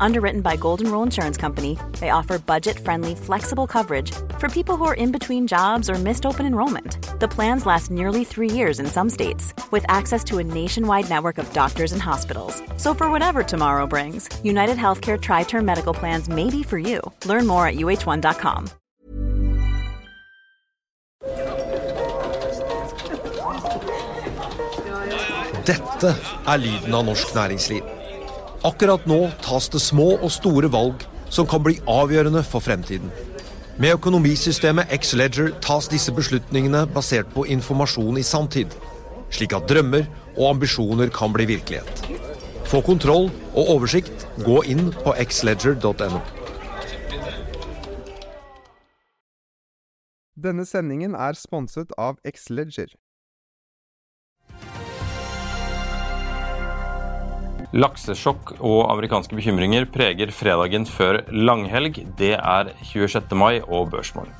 Underwritten by Golden Rule Insurance Company, they offer budget friendly, flexible coverage for people who are in between jobs or missed open enrollment. The plans last nearly three years in some states, with access to a nationwide network of doctors and hospitals. So, for whatever tomorrow brings, United Healthcare Tri Term Medical Plans may be for you. Learn more at uh1.com. Dette er lyden av norsk næringsliv. Akkurat nå tas det små og store valg som kan bli avgjørende for fremtiden. Med økonomisystemet X-Leger tas disse beslutningene basert på informasjon i sanntid, slik at drømmer og ambisjoner kan bli virkelighet. Få kontroll og oversikt, gå inn på xledger.no. Denne sendingen er sponset av Xleger. Laksesjokk og amerikanske bekymringer preger fredagen før langhelg. Det er 26. mai og børsmålen.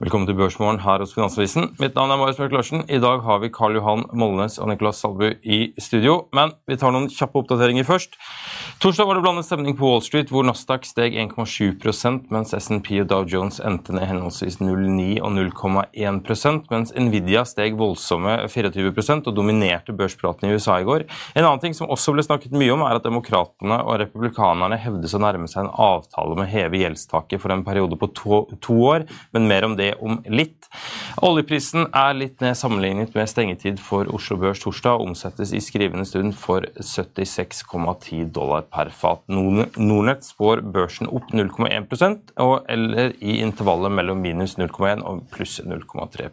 Velkommen til Børsmorgen her hos Finansavisen. Mitt navn er Marius Mørk Larsen. I dag har vi Karl Johan Molnes og Nicolas Salbu i studio. Men vi tar noen kjappe oppdateringer først. Torsdag var det blandet stemning på Wall Street, hvor Nasdaq steg 1,7% mens SNP og Dow Jones endte ned henholdsvis 0,9 og 0,1% mens Nvidia steg voldsomme 24 og dominerte børspraten i USA i går. En annen ting som også ble snakket mye om, er at demokratene og republikanerne hevdes å nærme seg en avtale med å heve gjeldstaket for en periode på to, to år, men mer om det om litt. Oljeprisen er litt ned sammenlignet med stengetid for Oslo Børs torsdag og omsettes i skrivende stund for 76,10 dollar per fat. Nordnett spår børsen opp 0,1% eller i intervallet mellom minus 0,1 og pluss 0,3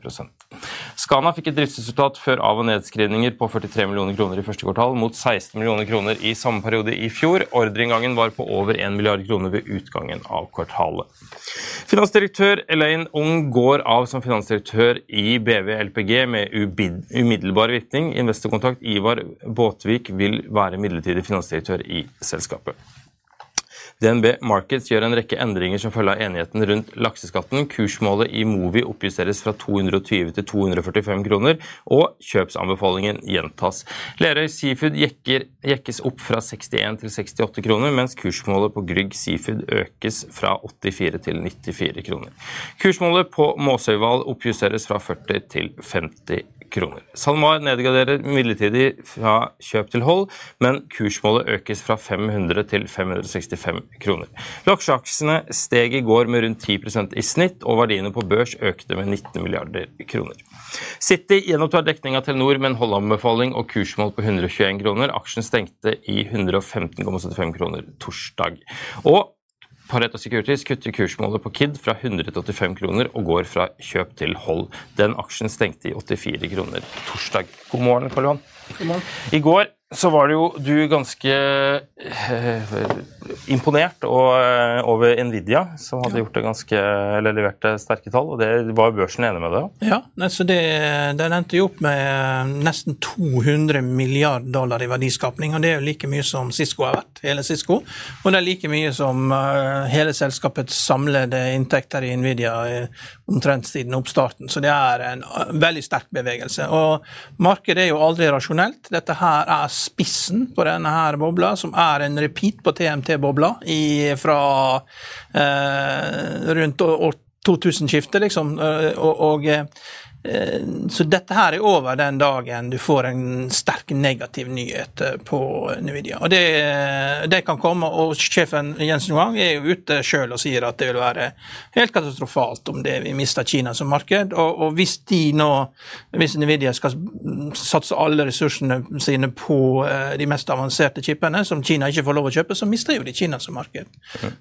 Skana fikk et driftsresultat før av- og nedskrivninger på 43 millioner kroner i første kvartal, mot 16 millioner kroner i samme periode i fjor. Ordreinngangen var på over 1 milliard kroner ved utgangen av kvartalet. Finansdirektør Elaine Ung går av som finansdirektør i BV LPG med umiddelbar virkning. Investorkontakt Ivar Båtvik vil være midlertidig finansdirektør i selskapet. DNB Markets gjør en rekke endringer som følge av enigheten rundt lakseskatten. Kursmålet i Movi oppjusteres fra 220 til 245 kroner, og kjøpsanbefalingen gjentas. Lerøy Seafood jekker, jekkes opp fra 61 til 68 kroner, mens kursmålet på Grieg Seafood økes fra 84 til 94 kroner. Kursmålet på Måsøyhval oppjusteres fra 40 til 50 kroner. SalMar nedgraderer midlertidig fra kjøp til hold, men kursmålet økes fra 500 til 565 kroner. Laksjeaksjene steg i går med rundt 10% i snitt, og verdiene på børs økte med 19 milliarder kroner. City gjenopptar dekning av Telenor med en holdanbefaling og kursmål på 121 kroner. Aksjen stengte i 115,75 kroner torsdag. Og Pareto Securities kutter kursmålet på KID fra 185 kroner og går fra kjøp til hold. Den aksjen stengte i 84 kroner torsdag. God morgen, Karl Johan. God morgen. I går så var det jo du ganske eh, imponert og, eh, over Nvidia, som hadde gjort det ganske, eller leverte sterke tall. og det Var børsen enig med det? Ja, så det, Den endte jo opp med eh, nesten 200 milliarder dollar i verdiskapning. og Det er jo like mye som Cisco har vært, hele Cisco. Og det er like mye som uh, hele selskapets samlede inntekter i Nvidia omtrent siden oppstarten. Så det er en veldig sterk bevegelse. Og markedet er jo aldri rasjonelt. Dette her er spissen på denne her bobla, som er en repeat på TMT-bobla fra eh, rundt år 2000-skiftet, liksom. Eh, og, og Eh, så dette her er over den dagen du får en sterk negativ nyhet eh, på Nvidia. Og det, det kan komme, og sjefen Jensen Wang er jo ute sjøl og sier at det vil være helt katastrofalt om det vi mister Kina som marked. Og, og hvis de nå, hvis Nvidia skal satse alle ressursene sine på eh, de mest avanserte chipene, som Kina ikke får lov å kjøpe, så mister jo de Kina som marked.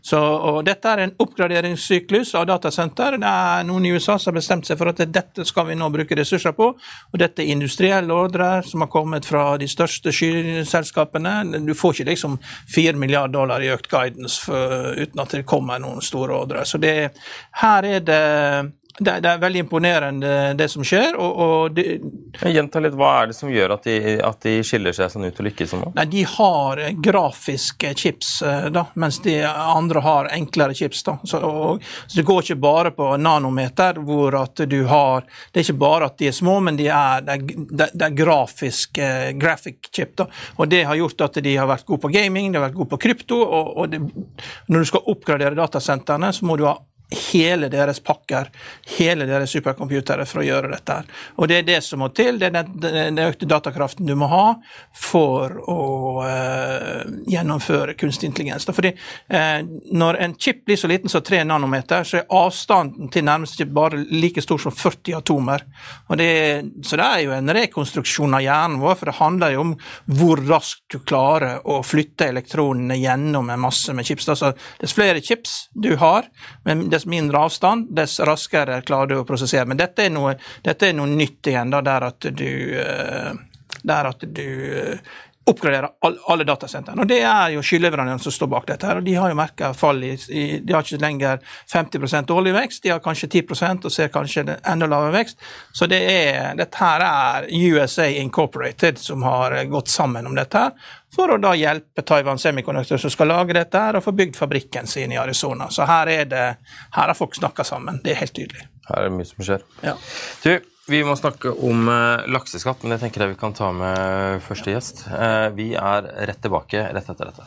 Så, og dette er en oppgraderingssyklus av datasenter. Det er noen i USA som har bestemt seg for at dette skal vi nå bruke ressurser på. Og dette er industrielle ordrer som har kommet fra de største skyselskapene. Du får ikke liksom 4 milliarder dollar i økt guidance for, uten at det kommer noen store ordrer. Så det, her er det det, det, er veldig imponerende det som skjer. og, og det, Gjenta litt, Hva er det som gjør at de, at de skiller seg sånn ut og lykkes sånn? Nei, De har grafiske chips, eh, da, mens de andre har enklere chips. da. Så, og, så Det går ikke bare på nanometer, hvor at du har Det er ikke bare at de er små, men de er, det er, det er grafisk eh, graphic chip. da. Og Det har gjort at de har vært gode på gaming, de har vært gode på krypto. og, og Når du skal oppgradere datasentrene, så må du ha hele deres pakker, hele deres supercomputere for å gjøre dette. Og Det er det som må til, det er den, den økte datakraften du må ha for å uh, gjennomføre kunstig intelligens. Fordi uh, Når en chip blir så liten som 3 nanometer, så er avstanden til nærmeste chip bare like stor som 40 atomer. Det, så det er jo en rekonstruksjon av hjernen vår, for det handler jo om hvor raskt du klarer å flytte elektronene gjennom en masse med chips. Altså, dess flere chips du har, men dess mindre avstand, dess raskere klarer du å prosessere. Men dette er noe, dette er noe nytt igjen, da, der at du, eh, der at du oppgraderer alle datasentrene. Og Det er jo skyldleverandørene som står bak dette. her, og De har jo merka fall i, i, De har ikke lenger 50 årlig vekst, de har kanskje 10% og ser kanskje enda lavere vekst. Så det er, dette her er USA Incorporated som har gått sammen om dette. her, For å da hjelpe Taiwan Semiconductor som skal lage dette, her, og få bygd fabrikken sin i Arizona. Så her, er det, her har folk snakka sammen. Det er helt tydelig. Her er det mye som skjer. Ja. Du, vi må snakke om eh, lakseskatt, men det tenker jeg vi kan ta med første gjest. Eh, vi er rett tilbake rett etter dette.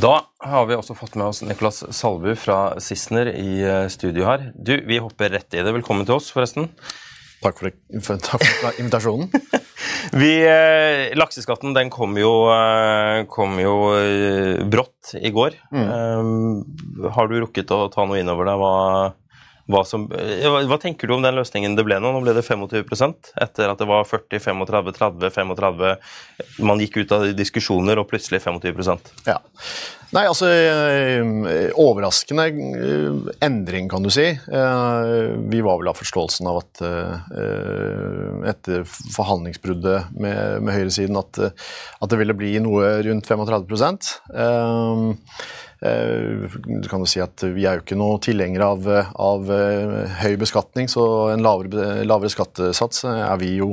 Da har vi også fått med oss Nicolas Salbu fra Sissener i eh, studio her. Du, vi hopper rett i det. Velkommen til oss, forresten. Takk for, for, takk for invitasjonen. vi, eh, lakseskatten den kom jo, eh, kom jo eh, brått i går. Mm. Eh, har du rukket å ta noe inn over deg? Hva, hva, som, eh, hva, tenker du om den løsningen det ble nå? Nå ble det 25% etter at det var 40, 35, 30, 35. Man gikk ut av diskusjoner, og plutselig 25% Ja. Nei, altså eh, Overraskende eh, endring, kan du si. Vi var vel av forståelsen av at etter forhandlingsbruddet med, med høyresiden at, at det ville bli noe rundt 35 Eh, eh, Du kan jo si at vi er jo ikke noe tilhengere av, av eh, høy beskatning, så en lavere, lavere skattesats er vi jo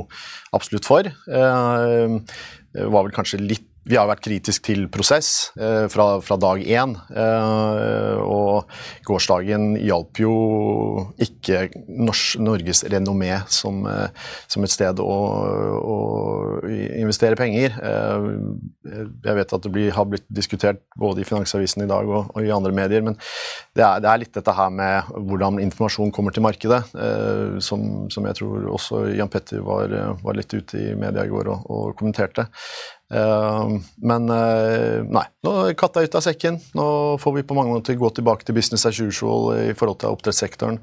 absolutt for. Det var vel kanskje litt vi har vært kritisk til prosess eh, fra, fra, dag én. Eh, og gårsdagen hjalp jo ikke Nors Norges renommé som, eh, som, et sted å, å, investere penger. Eh, jeg vet at det blir, har blitt diskutert både i Finansavisen i dag og, og i andre medier, men det er, det er, litt dette her med hvordan informasjon kommer til markedet, eh, som, som, jeg tror også Jan Petter var, var litt ute i media i går og, og kommenterte. Uh, men uh, nei, nå er katta ut av sekken. Nå får vi på mange måter gå tilbake til business as usual i forhold til oppdrettssektoren.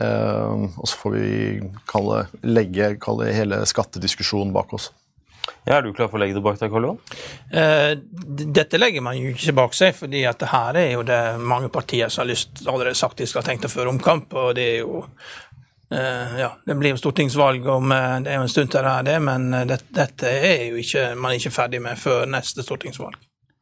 Uh, og så får vi kalle, legge kalle hele skattediskusjonen bak oss. Ja, er du klar for å legge det bak deg, Karl Johan? dette legger man jo ikke bak seg, fordi at det her er jo det mange partier som har lyst allerede sagt de skal tenke føre omkamp. og det er jo ja, Det blir jo stortingsvalg om uh, det er jo en stund til det er det, men uh, det, dette er jo ikke man er ikke ferdig med før neste stortingsvalg.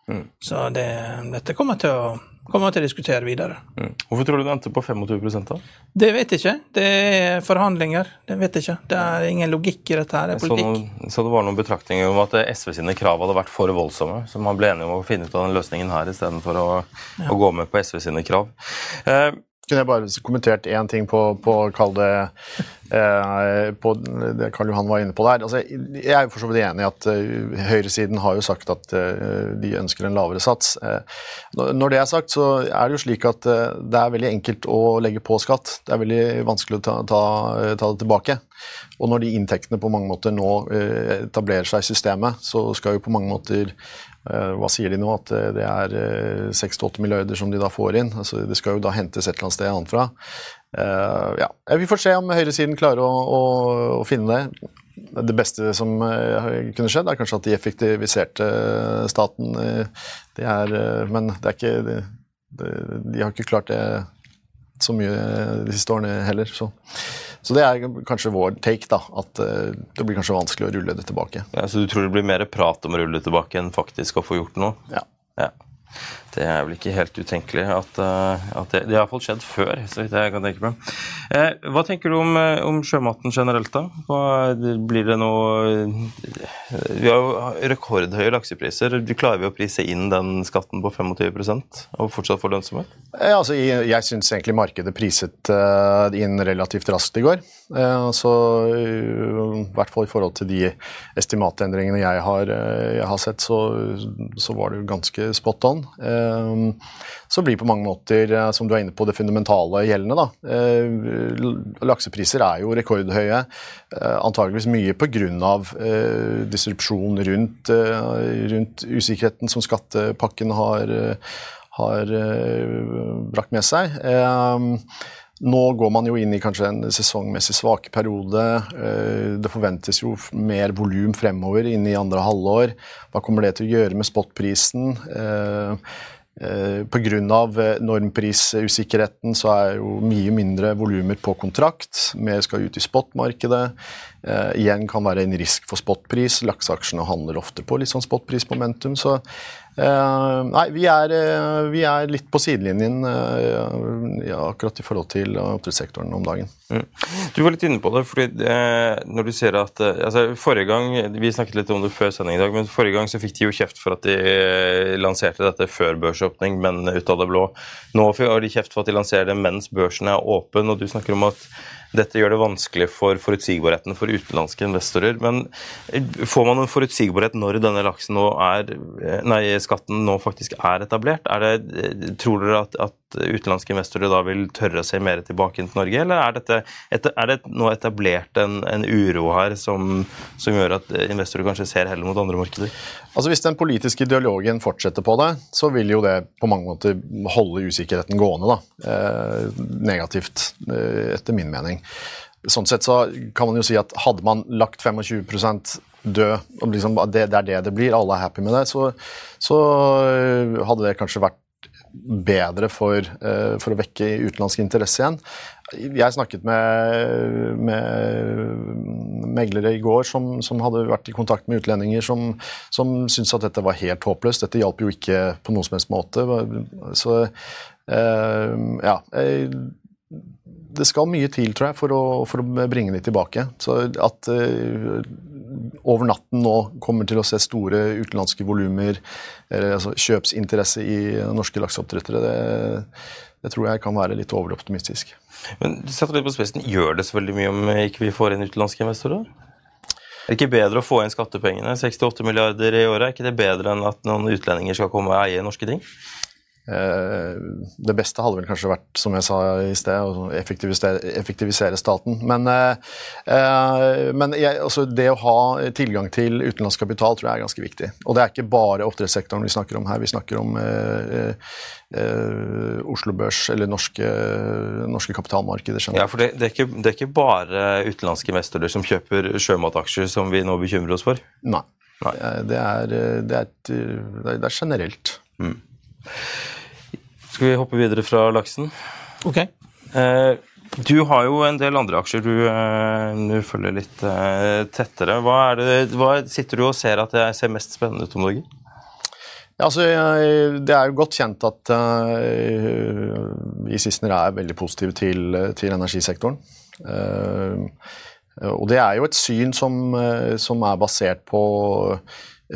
Mm. Så det, dette kommer til å kommer til å diskutere videre. Mm. Hvorfor tror du det endte på 25 da? Det vet jeg ikke. Det er forhandlinger. Det vet jeg ikke. Det er ingen logikk i dette. her, det er politikk. Så, så det var noen betraktninger om at SV sine krav hadde vært for voldsomme, så man ble enige om å finne ut av den løsningen her istedenfor å, ja. å gå med på SV sine krav. Eh, kunne jeg bare kommentert én ting på, på kall det eh, på det Karl Johan var inne på der. Altså, jeg er for så vidt enig i at uh, høyresiden har jo sagt at uh, de ønsker en lavere sats. Uh, når det er sagt, så er det jo slik at det er veldig enkelt å legge på skatt. Det er veldig vanskelig å ta, ta, ta det tilbake. Og når de inntektene på mange måter nå etablerer seg i systemet, så skal jo på mange måter hva sier de nå? At eh, det er 6-8 eh, milliarder som de da får inn. Altså, det skal jo da hentes et eller annet sted annet fra. ja. Vi får se om høyresiden klarer å, å, å finne det. Det beste som kunne skjedd, er kanskje at de effektiviserte staten. Det er, men det er ikke, det, de har ikke klart det så mye de siste årene heller. Så. Så det er kanskje vår take, da, at uh, det blir kanskje vanskelig å rulle det tilbake. Ja, Så du tror det blir mer prat om å rulle det tilbake enn faktisk å få gjort noe? Ja. ja. Det er vel ikke helt utenkelig at, eh, at det, det, har iallfall skjedd før. så vidt jeg kan tenke meg. Eh, hva tenker du om, eh, om, sjømaten generelt, da? Hva, blir det noe Vi har jo rekordhøye laksepriser. Klarer vi å prise inn den skatten på 25 og fortsatt få lønnsomhet? Eh, altså, jeg jeg syns egentlig markedet priset uh, inn relativt raskt i går. Uh, så uh, i hvert fall i forhold til de estimatendringene jeg har, jeg har sett, så, så, var det jo ganske spot on. Ehm, så blir på mange måter, eh, som du er inne på, det fundamentale gjeldende. Da. Eh, laksepriser er jo rekordhøye, eh, antageligvis mye pga. disrupsjon rundt, rundt usikkerheten som skattepakken har, har brakt med seg. Ehm, nå går man jo inn i kanskje en sesongmessig svake periode. Det forventes jo mer volum fremover inn i andre halvår. Hva kommer det til å gjøre med spotprisen? Eh, Pga. Eh, normprisusikkerheten så er jo mye mindre volumer på kontrakt. Mer skal ut i spotmarkedet. Eh, igjen kan være en risk for spotpris. Lakseaksjene handler ofte på litt sånn spotprismomentum. Så nei, vi er, eh, vi er, litt på sidelinjen eh, ja, akkurat i forhold til oppdrettssektoren om dagen. Mm. Du var litt inne på det, fordi når du ser at altså, forrige gang, Vi snakket litt om det før sending i dag, men forrige gang så fikk de jo kjeft for at de lanserte dette før børsåpning, men ut av det blå. Nå har de kjeft for at de lanserer det mens børsen er åpen, og du snakker om at dette gjør det vanskelig for forutsigbarheten for utenlandske investorer. Men får man en forutsigbarhet når denne laksen nå er, eh, nei, skatten nå faktisk er etablert? Er det, eh, tror dere at, at, utenlandske investorer da vil tørre å se mer tilbake til Norge, eller er, dette, er det nå etablert en, en uro her som, som, gjør at investorer kanskje ser heller mot andre markeder? Altså Hvis den politiske dialogen fortsetter på det, så vil jo det på mange måter holde usikkerheten gående. da, eh, Negativt, eh, etter min mening. Sånn sett så kan man jo si at hadde man lagt 25 død, og liksom det, det, er det det blir, alle er happy med det, så, så eh, hadde det kanskje vært bedre for, uh, for, å vekke utenlandsk interesse igjen. Jeg snakket med, med meglere i går som, som, hadde vært i kontakt med utlendinger som, som syntes at dette var helt håpløst. Dette hjalp jo ikke på noen som helst måte. Så uh, ja. Det skal mye til, tror jeg, for å, for å bringe de tilbake. Så at uh, over natten nå kommer til å se store utenlandske volumer, altså kjøpsinteresse i norske lakseoppdrettere, det, det tror jeg kan være litt overoptimistisk. Men setter litt på spissen, Gjør det så veldig mye om ikke vi får inn utenlandske investorer? Er det ikke bedre å få inn skattepengene? 68 milliarder i året, er ikke det bedre enn at noen utlendinger skal komme og eie norske ting? Eh, det beste hadde vel kanskje vært, som jeg sa i sted, å effektivisere, effektivisere staten. Men, eh, eh, men jeg, altså det å ha tilgang til utenlandsk kapital tror jeg er ganske viktig. Og det er ikke bare oppdrettssektoren vi snakker om her. Vi snakker om eh, eh, Oslo Børs eller norske, norske kapitalmarkeder. Ja, for det, det, er ikke, det, er ikke, bare utenlandske investorer som kjøper sjømataksjer som vi nå bekymrer oss for? Nei. Nei. Det, er, det, er, det, er, generelt. Mm. Skal vi hoppe videre fra laksen? Ok. Eh, du har jo en del andre aksjer du, eh, du følger litt eh, tettere. Hva, det, hva, sitter du og ser at det ser mest spennende ut om dagen? Ja, altså, det er jo godt kjent at uh, vi Sissener er veldig positive til, til energisektoren. Uh, og det er jo et syn som, som er basert på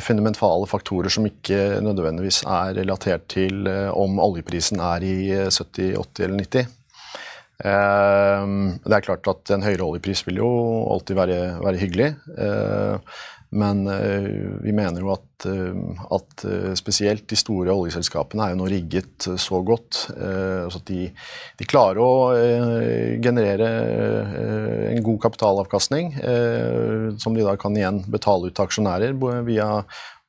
fundamentale faktorer som ikke nødvendigvis er relatert til eh, om oljeprisen er i 70, 80 eller 90. Eh, det er klart at en høyere oljepris vil jo alltid være, være hyggelig. Eh, men vi mener jo at, at, spesielt de store oljeselskapene er jo nå rigget så godt. Altså at de, de, klarer å generere en god kapitalavkastning, som de da kan igjen betale ut til aksjonærer via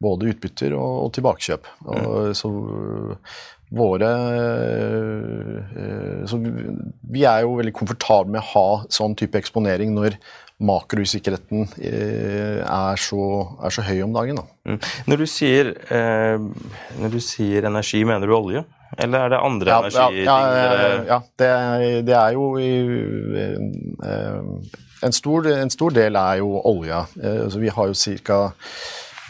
både utbytter og, og tilbakekjøp. Og, mm. så våre Så vi er jo veldig komfortable med å ha sånn type eksponering når makrousikkerheten er så, er så, høy om dagen. Mm. Når, du sier, eh, når, du sier, energi, mener du olje? Eller er det andre ja, energiting? Ja, ja, ja det, det, er jo en, stor, en, stor, del er jo olje. Eh, altså vi har jo ca.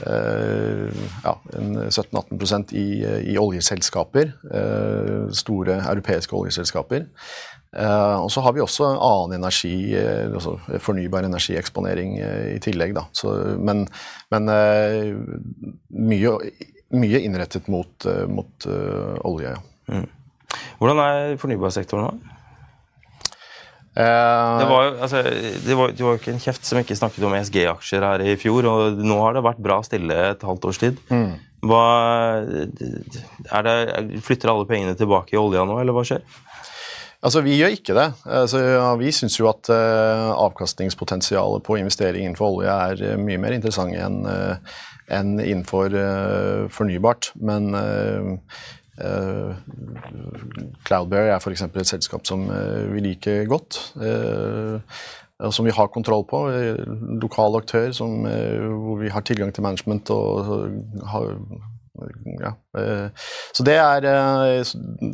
Eh, ja, 17-18% i, i oljeselskaper. Store europeiske oljeselskaper. Og så har vi også annen energi, altså fornybar energieksponering i tillegg. Da. Så, men, men mye, mye, innrettet mot, mot olje. Ja. Mm. Hvordan er fornybarsektoren nå? Det var, jo, altså, det, var, det var ikke en kjeft som ikke snakket om ESG-aksjer her i fjor, og nå har det vært bra stille et halvt års tid. Mm. Hva, det, flytter alle pengene tilbake i olja nå, eller hva skjer? Altså, Vi gjør ikke det. Altså, vi syns jo at uh, avkastningspotensialet på investering innenfor olje er uh, mye mer interessant enn uh, enn innenfor fornybart. Men Cloudberry er f.eks. et selskap som vi liker godt. som vi har kontroll på. Lokal aktør som, hvor vi har tilgang til management og har ja. Eh, så det er eh,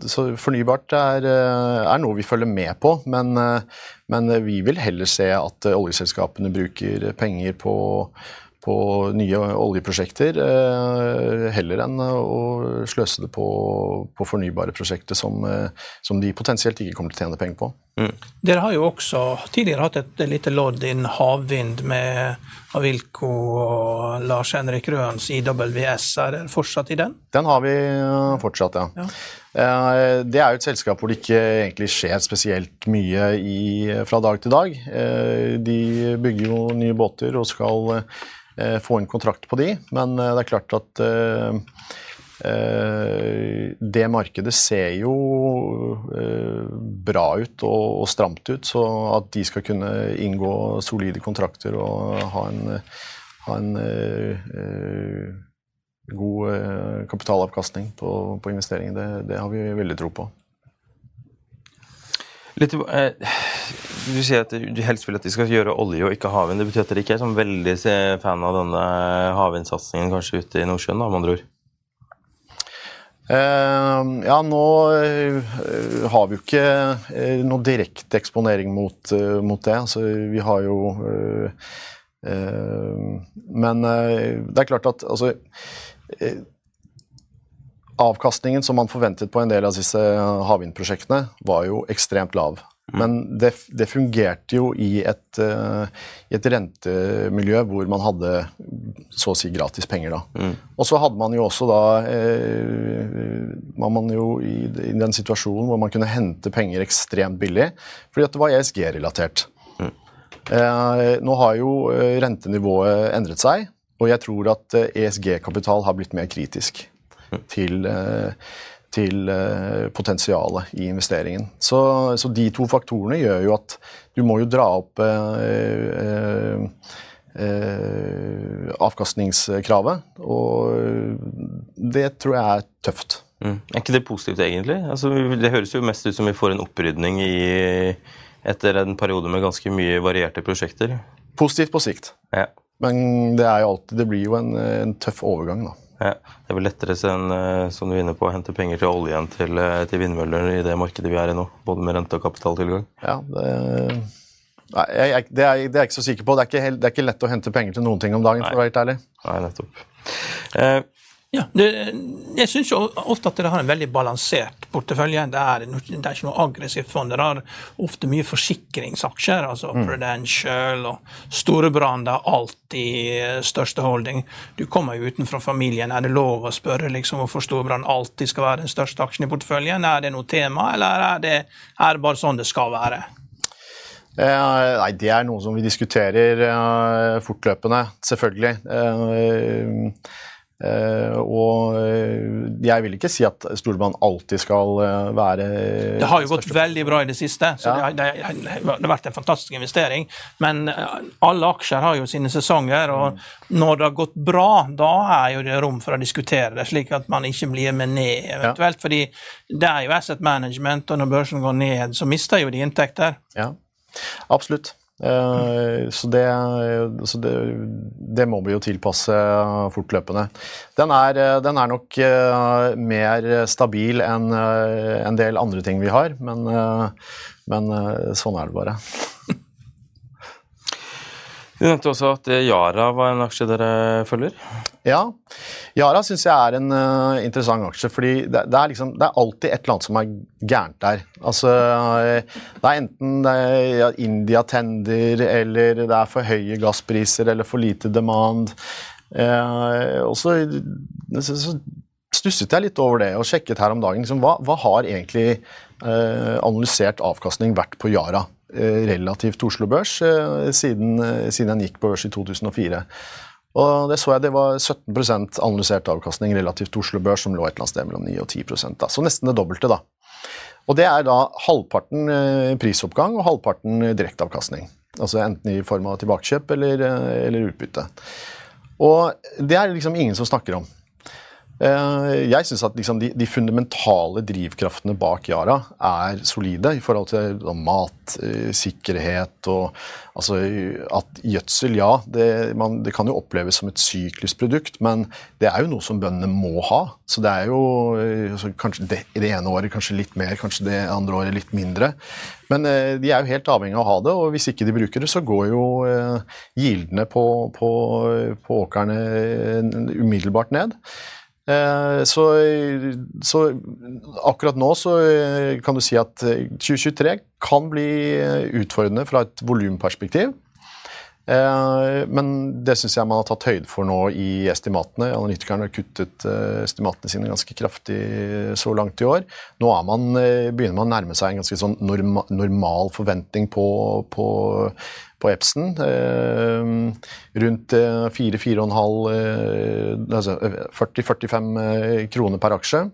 så Fornybart er, eh, er, noe vi følger med på, men, men vi vil heller se at oljeselskapene bruker penger på på nye oljeprosjekter, eh, heller enn å sløse det på, på fornybare prosjekter som, eh, som, de potensielt ikke kommer til å tjene penger på. Mm. Dere har jo også tidligere hatt et lite lodd innen havvind med Avilko og Lars Henrik Røens IWS. Er dere fortsatt i den? Den har vi eh, fortsatt, ja. ja. Det er jo et selskap hvor det ikke egentlig skjer spesielt mye i, fra dag til dag. De bygger jo nye båter og skal Eh, få en kontrakt på de, men eh, det er klart at eh, det markedet ser jo bra ut og, stramt ut, så at de skal kunne inngå solide kontrakter og ha en, ha en god kapitalavkastning på, på investeringen, det, det, har vi veldig tro på. Litt, eh, du sier at du helst vil at de skal gjøre olje og ikke havvind. Det betyr at dere ikke er sånn veldig fan av denne havvindsatsingen kanskje ute i Nordsjøen, da, med andre ord? Uh, ja, nå uh, har vi jo ikke uh, noe direkte eksponering mot, mot, det. Altså, vi har jo Men det er klart at altså Avkastningen som man forventet på en del av disse havvindprosjektene, var jo ekstremt lav. Men det, det fungerte jo i et, uh, i et, rentemiljø hvor man hadde så å si gratis penger. da. Mm. Og så hadde man jo også da uh, var man jo i, i, den situasjonen hvor man kunne hente penger ekstremt billig fordi at det var ESG-relatert. Mm. Uh, nå har jo rentenivået endret seg, og jeg tror at ESG-kapital har blitt mer kritisk mm. til til eh, potensialet i investeringen. Så, så, de to faktorene gjør jo at du må jo dra opp eh, eh, eh, avkastningskravet, og det tror jeg er tøft. Mm. Er ikke det positivt, egentlig? Altså, det høres jo mest ut som vi får en opprydning i, etter en periode med ganske mye varierte prosjekter. Positivt på sikt. Ja. Men det, alltid, det, blir jo en, en tøff overgang, da. Ja, det er vel lettere enn eh, som du er inne på, å hente penger til oljen til, eh, til vindmøller i det markedet vi er i nå, både med rente- og kapitaltilgang. Ja, det, nei, jeg, det, er, det, er, jeg ikke så sikker på. Det er ikke, helt, det er ikke, lett å hente penger til noen ting om dagen, for å være helt ærlig. Nei, nettopp. Eh, ja, det, jeg syns ofte at dere har en veldig balansert portefølje. Det er, det er ikke noe aggressivt fond. Dere har ofte mye forsikringsaksjer, altså mm. Prudential og Storebrand er alltid største holding. Du kommer jo utenfra familien. Er det lov å spørre liksom, hvorfor Storebrand alltid skal være den største aksjen i porteføljen? Er det noe tema, eller er det, er det bare sånn det skal være? Eh, nei, Det er noe som vi diskuterer eh, fortløpende, selvfølgelig. Eh, og eh, jeg vil ikke si at Storebrand alltid skal uh, være Det har jo gått veldig bra i det siste, så ja. det, har, det, har vært en fantastisk investering. Men alle aksjer har jo sine sesonger, og mm. når det har gått bra, da er jo det rom for å diskutere det, slik at man ikke blir med ned eventuelt. Ja. fordi det er jo asset management, og når børsen går ned, så mister jo de inntekter. Ja, absolutt. Eh, så, det, så det, det, må vi jo tilpasse fortløpende. Den er, den er nok eh, mer stabil enn eh, en del andre ting vi har, men, men sånn er det bare. Du nevnte også at Yara var en aksje dere følger? Ja. Yara syns jeg er en uh, interessant aksje, fordi det, det, er liksom, det, er alltid et eller annet som er gærent der. Altså, det er enten det er, ja, India tender, eller det er for høye gasspriser, eller for lite demand. Uh, og så, så, stusset jeg litt over det og sjekket her om dagen. Liksom, hva, hva, har egentlig uh, analysert avkastning vært på Yara? Eh, relativt Oslo Børs eh, siden, eh, siden den gikk på børs i 2004. Og det så jeg det var 17% analysert avkastning relativt Oslo Børs, som lå et eller annet sted mellom 9 og 10 da. Så nesten det dobbelte, da. Og det er da halvparten prisoppgang og halvparten direkteavkastning. Altså enten i form av tilbakekjøp eller, eller utbytte. Og det er liksom ingen som snakker om. Eh, jeg syns at liksom de, de, fundamentale drivkraftene bak Yara er solide i forhold til mat, eh, sikkerhet og altså at gjødsel, ja, det, man, det, kan jo oppleves som et syklisk produkt, men det er jo noe som bøndene må ha. Så det er jo eh, altså, kanskje det, det ene året kanskje litt mer, kanskje det andre året litt mindre. Men de er jo helt avhengig av å ha det, og hvis ikke de bruker det, så går jo gildene på, på, på åkrene umiddelbart ned. Eh, så, så, akkurat nå så eh, kan du si at 2023 eh, kan bli utfordrende fra et volumperspektiv. Men det syns jeg man har tatt høyde for nå i estimatene. Analytikerne har kuttet estimatene sine ganske kraftig så langt i år. Nå man, begynner man å nærme seg en ganske sånn normal forventning på, på på Epson. Eh, rundt 4-4,5 eh, altså 40-45 eh, kroner per aksje.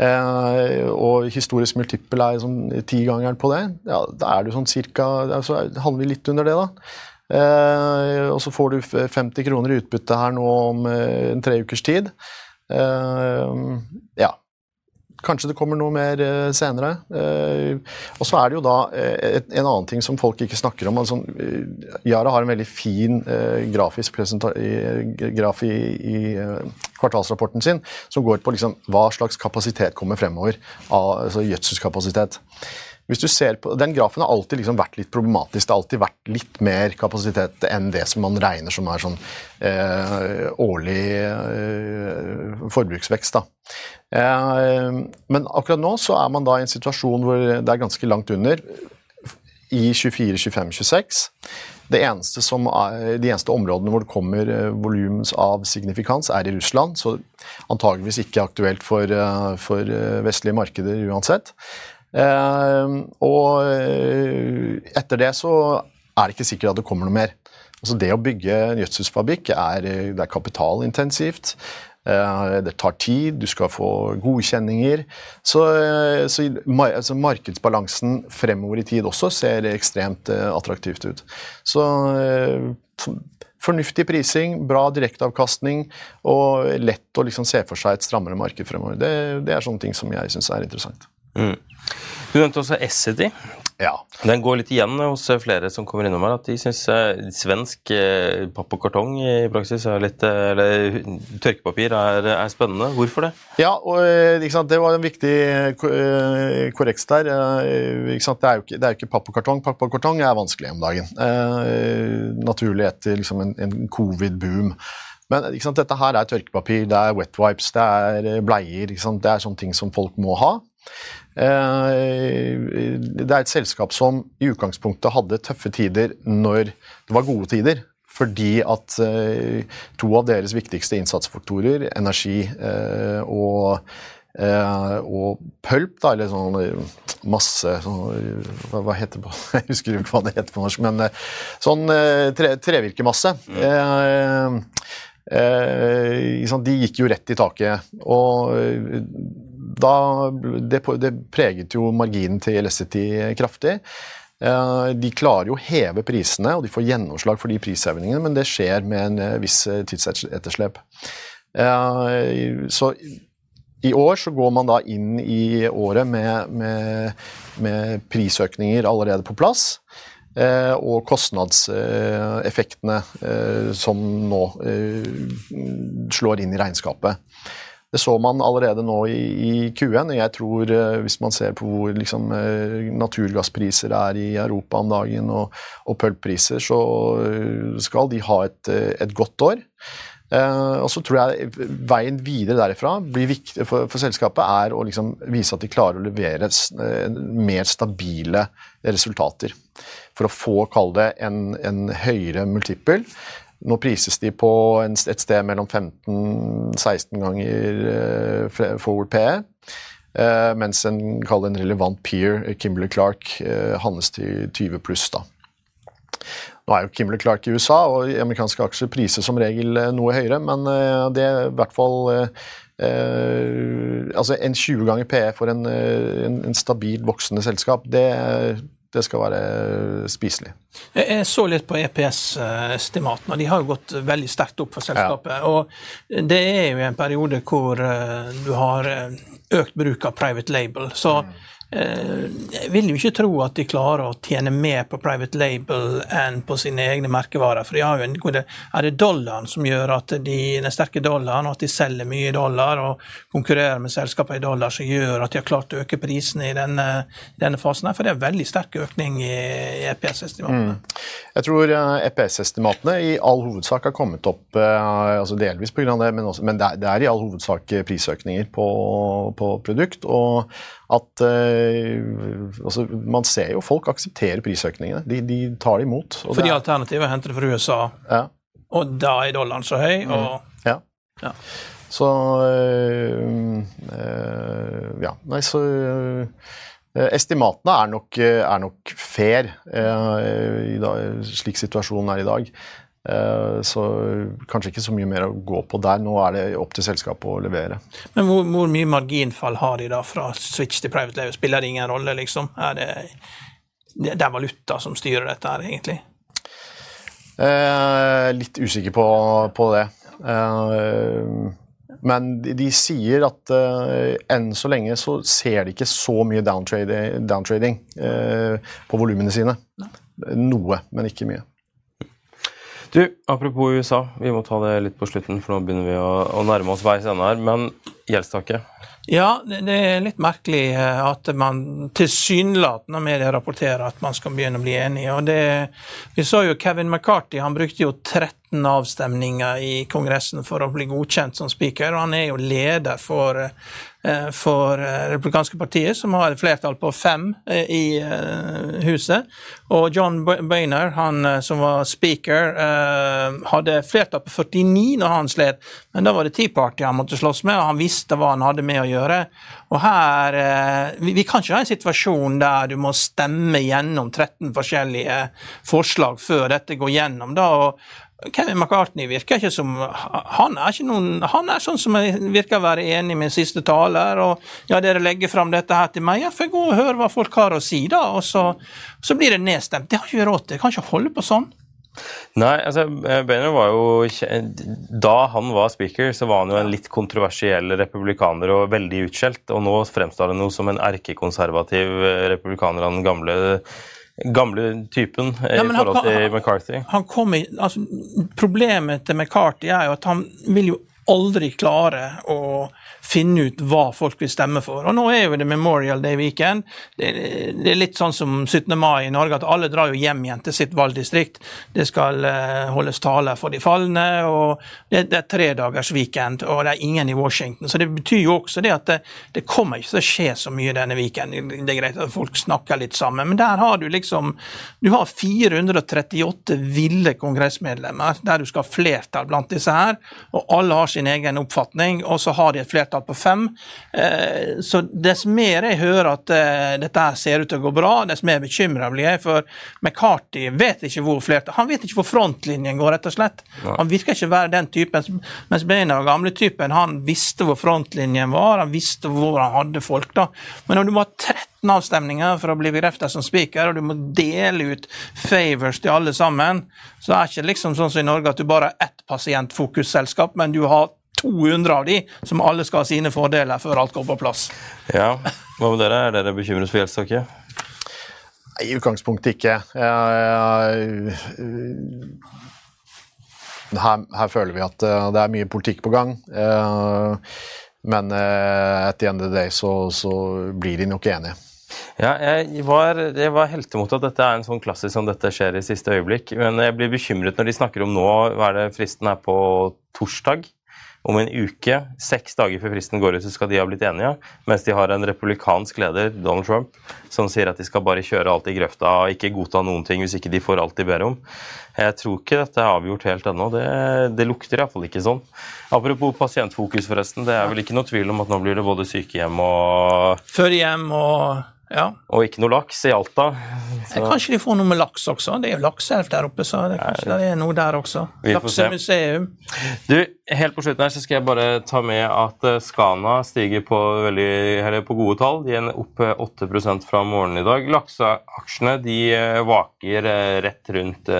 Og historisk multiple er sånn tigangeren på det. Ja, da er du sånn cirka altså, Handler vi litt under det, da. og så får du 50 kroner i utbytte her nå om en tre ukers tid. ja. Kanskje det kommer noe mer uh, senere. Uh, og så er det jo da et, en annen ting som folk ikke snakker om. Altså, Yara har en veldig fin grafisk graf i, i kvartalsrapporten sin som går på liksom, hva slags kapasitet kommer fremover. Altså gjødselskapasitet. Hvis du ser på, Den grafen har alltid liksom vært litt problematisk. Det har alltid vært litt mer kapasitet enn det som man regner som er sånn eh, årlig eh, forbruksvekst. da. Eh, men akkurat nå så er man da i en situasjon hvor det er ganske langt under. I 24, 25, 26. Det eneste er, de eneste områdene hvor det kommer uh, av signifikans, er i Russland. Så antageligvis ikke aktuelt for, uh, for uh, vestlige markeder uansett. Og etter det så er det ikke sikkert at det kommer noe mer. Altså Det å bygge en gjødselsfabrikk er, det er kapitalintensivt. Eh, det tar tid, du skal få godkjenninger. Så, eh, så altså markedsbalansen fremover i tid også ser ekstremt eh, attraktivt ut. Så fornuftig prising, bra direkteavkastning og lett å liksom se for seg et strammere marked fremover. Det, det er sånne ting som jeg syns er interessant. Mm. Du nevnte også Essity. Ja. Den går litt igjen hos flere som kommer innom her, at de syns eh, svensk eh, papp og kartong i praksis er litt eh, Eller tørkepapir er, er spennende. Hvorfor det? Ja, og det var en viktig korreks der. Det er, ikke, det, er jo ikke, papp og kartong. Papp og kartong er vanskelig om dagen. Naturlig etter liksom en, en covid-boom. Men dette her er tørkepapir, det er wet wipes, det er bleier. Det er sånne ting som folk må ha. Eh, det er et selskap som i utgangspunktet hadde tøffe tider når det var gode tider. Fordi at eh, to av deres viktigste innsatsfaktorer, energi eh, og, og pulp, da, eller sånn masse sånn, hva, heter det Jeg husker ikke hva det heter på norsk, men sånn tre, trevirkemasse. Mm. de gikk jo rett i taket. Og da, det, det, preget jo marginen til Elecity kraftig. Eh, de klarer jo å heve prisene, og de får gjennomslag for de prishevingene, men det skjer med en eh, viss eh, tidsetterslep. Så i år så går man da inn i året med, med, med prisøkninger allerede på plass. og kostnadseffektene som nå slår inn i regnskapet. Det så man allerede nå i, i Q1. Jeg tror eh, Hvis man ser på hvor liksom, eh, naturgasspriser er i Europa om dagen, og, og pulppriser, så eh, skal de ha et, et godt år. Eh, og så tror jeg Veien videre derifra blir viktig for, for selskapet er å liksom vise at de klarer å levere mer stabile resultater. For å få, kall det, en, en høyere multiple nå prises de på et sted mellom 15-16 ganger eh, forward PE. Eh, mens en en relevant peer, Kimberley Clark, eh, handles til 20 pluss. da. Nå er jo Kimberley Clark i USA, og amerikanske aksjer priser som regel noe høyere, men det er i hvert fall eh, Altså en 20 ganger PE for en, en, en stabil voksende selskap, det, det skal være spiselig. Jeg så litt på EPS-estimatene, og de har jo gått veldig sterkt opp for selskapet. Ja. Og det er jo en periode hvor eh, du har eh, økt bruk av private label. Så mm. Eh, jeg vil jo ikke tro at de klarer å tjene mer på private label enn på sine egne merkevarer. For de har jo en god Er det dollaren som gjør at de, den sterke dollaren, og at de selger mye i dollar og konkurrerer med selskaper i dollar, som gjør at de har klart å øke prisene i denne, denne fasen? her, For det er en veldig sterk økning i EPS-estimatene. Mm. Jeg tror EPS-estimatene eh, e i all hovedsak har kommet opp eh, altså delvis pga. det, men, også, men det, er, i all hovedsak prisøkninger på, på produkt. og at uh, altså, Man ser jo folk aksepterer prisøkningene. De, de tar det imot. Fordi det er, alternativet er å hente det fra USA, ja. og da er dollaren så høy. Mm. Ja. ja. Så øh, øh, Ja, nei, så Estimatene er nok, er nok fair, dag, slik situasjonen er i dag. Eh, så kanskje ikke så mye mer å gå på der. Nå er det opp til selskapet å levere. Men hvor, hvor mye marginfall har de da fra switch til private label? Spiller det ingen rolle, liksom? Er det, det er valuta som styrer dette her, egentlig? Eh, litt usikker på, på det. Eh, men de, de, sier at eh, enn så lenge så ser de ikke så mye downtrading, downtrading eh, på volumene sine. Noe, men ikke mye. Du, Apropos USA, vi må ta det litt på slutten, for nå begynner vi å, å nærme oss veis ende her. Men gjeldstaket, Ja, det er litt merkelig eh, at man tilsynelatende medier rapporterer at man skal begynne å bli enige. og det, Vi så jo Kevin McCarthy, han brukte jo 13 avstemninger i Kongressen for å bli godkjent som speaker, og han er jo leder for Eh, for eh, republikanske partiet, som har et flertall på fem i huset. Og John Boehner, han som var speaker, hadde flertall på 49 når han slet, men da var det Tea Party han måtte slåss med, og han visste hva han hadde med å gjøre. Og her, vi, vi kan ikke ha en situasjon der du må stemme gjennom 13 forskjellige forslag før dette går gjennom. da, og Kevin McCartney virker ikke som Han er, ikke noen, han er sånn som virker å være enig med siste taler. og ja, dere legger fram dette her til meg, Ja, får gå og høre hva folk har å si, da. Og så, så blir det nedstemt. Det har ikke vi råd til. Kan ikke holde på sånn. Nei, altså Boehner var jo Da han var speaker, så var han jo en litt kontroversiell republikaner og veldig utskjelt. Og nå fremstår han jo som en erkekonservativ republikaner av den gamle gamle typen ja, i forhold han, til McCarthy. Han kom i, altså, problemet til McCarthy er jo at han vil jo aldri klare å finne ut hva folk vil stemme for. Og Nå er jo det Memorial Day Weekend. Det, det er litt sånn som 17. mai i Norge, at alle drar jo hjem igjen til sitt valgdistrikt. Det skal uh, holdes taler for de falne, og det, det er tredagers weekend, og det er ingen i Washington. Så det betyr jo også det at det, det kommer ikke til å skje så mye denne weekenden. Det er greit at folk snakker litt sammen, men der har du liksom Du har 438 ville kongressmedlemmer, der du skal ha flertall blant disse her, og alle har sin egen oppfatning, og så har de et flertall på fem. Eh, så dess mer jeg hører at eh, dette her ser ut til å gå bra, dess mer bekymra blir jeg. For McCarthy vet ikke hvor flertall Han vet ikke hvor frontlinjen går, rett og slett. Han virker ikke å være den typen. Mens Beina, gamle typen, han visste hvor frontlinjen var, han visste hvor han hadde folk. da. Men når du må ha 13 avstemninger for å bli bekreftet som speaker, og du må dele ut favors til alle sammen, så er det ikke liksom sånn som i Norge at du bare har ett pasientfokusselskap, men du har 200 av de, som alle skal ha sine fordeler før alt går på plass. Ja, Hva med dere? Er dere bekymret for gjeldstaket? I utgangspunktet ikke. Her, her, føler vi at eh, det er mye politikk på gang. Eh, men etter the end of the day så, så blir de nok enige. Ja, jeg var, jeg var heltemot at dette er en sånn klassisk som dette skjer i siste øyeblikk. Men jeg blir bekymret når de snakker om nå hva er det fristen er på torsdag om en uke, seks dager før fristen går ut, så skal de ha blitt enige. Mens de har en republikansk leder, Donald Trump, som sier at de skal bare kjøre alt i grøfta og ikke godta noen ting hvis ikke de får alt de ber om. Jeg tror ikke dette er avgjort helt ennå. Det, det lukter iallfall ikke sånn. Apropos pasientfokus, forresten. Det er vel ikke noe tvil om at nå blir det både sykehjem og Førhjem og ja. Og ikke noe laks i Alta. Så. Kanskje de får noe med laks også? Det er jo lakseelv der oppe, så det, kanskje det er noe der også. Laksemuseum. Du, helt på slutten her så skal jeg bare ta med at eh, Skana stiger på, veldig, på gode tall. De er opp 8 eh, fra morgenen i dag. Lakseaksjene de eh, vaker rett rundt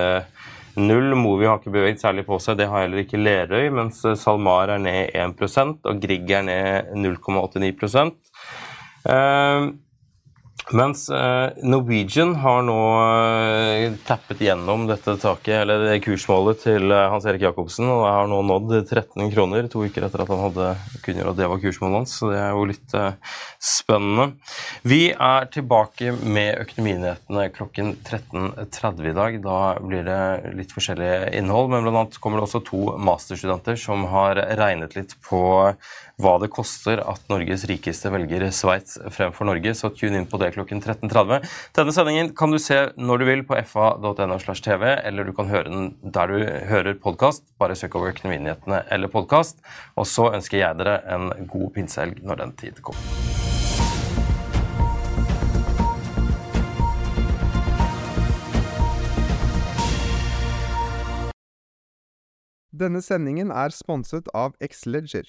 null. Movi har ikke beveget særlig på seg, det har heller ikke Lerøy, mens SalMar er ned 1% og Grieg er ned 0,89 uh, mens eh, Norwegian har nå eh, tappet gjennom dette taket, eller kursmålet til eh, Hans Erik Jacobsen, og har nå nådd 13 kroner to uker etter at han hadde kunngjort at det var kursmålet hans. Så det er jo litt spennende. Vi er tilbake med Økonominyhetene klokken 13.30 i dag. Da blir det litt forskjellig innhold, men annet kommer det også to masterstudenter som har regnet litt på hva det koster at Norges rikeste velger Sveits fremfor Norge, så tune inn på det klokken 13.30. Denne sendingen kan du se når du vil på fa.no. slash tv, eller du kan høre den der du hører podkast. Bare søk over Økonominyhetene eller podkast. Og så ønsker jeg dere en god pinsehelg når den tid kommer. Denne sendingen er sponset av Xleger.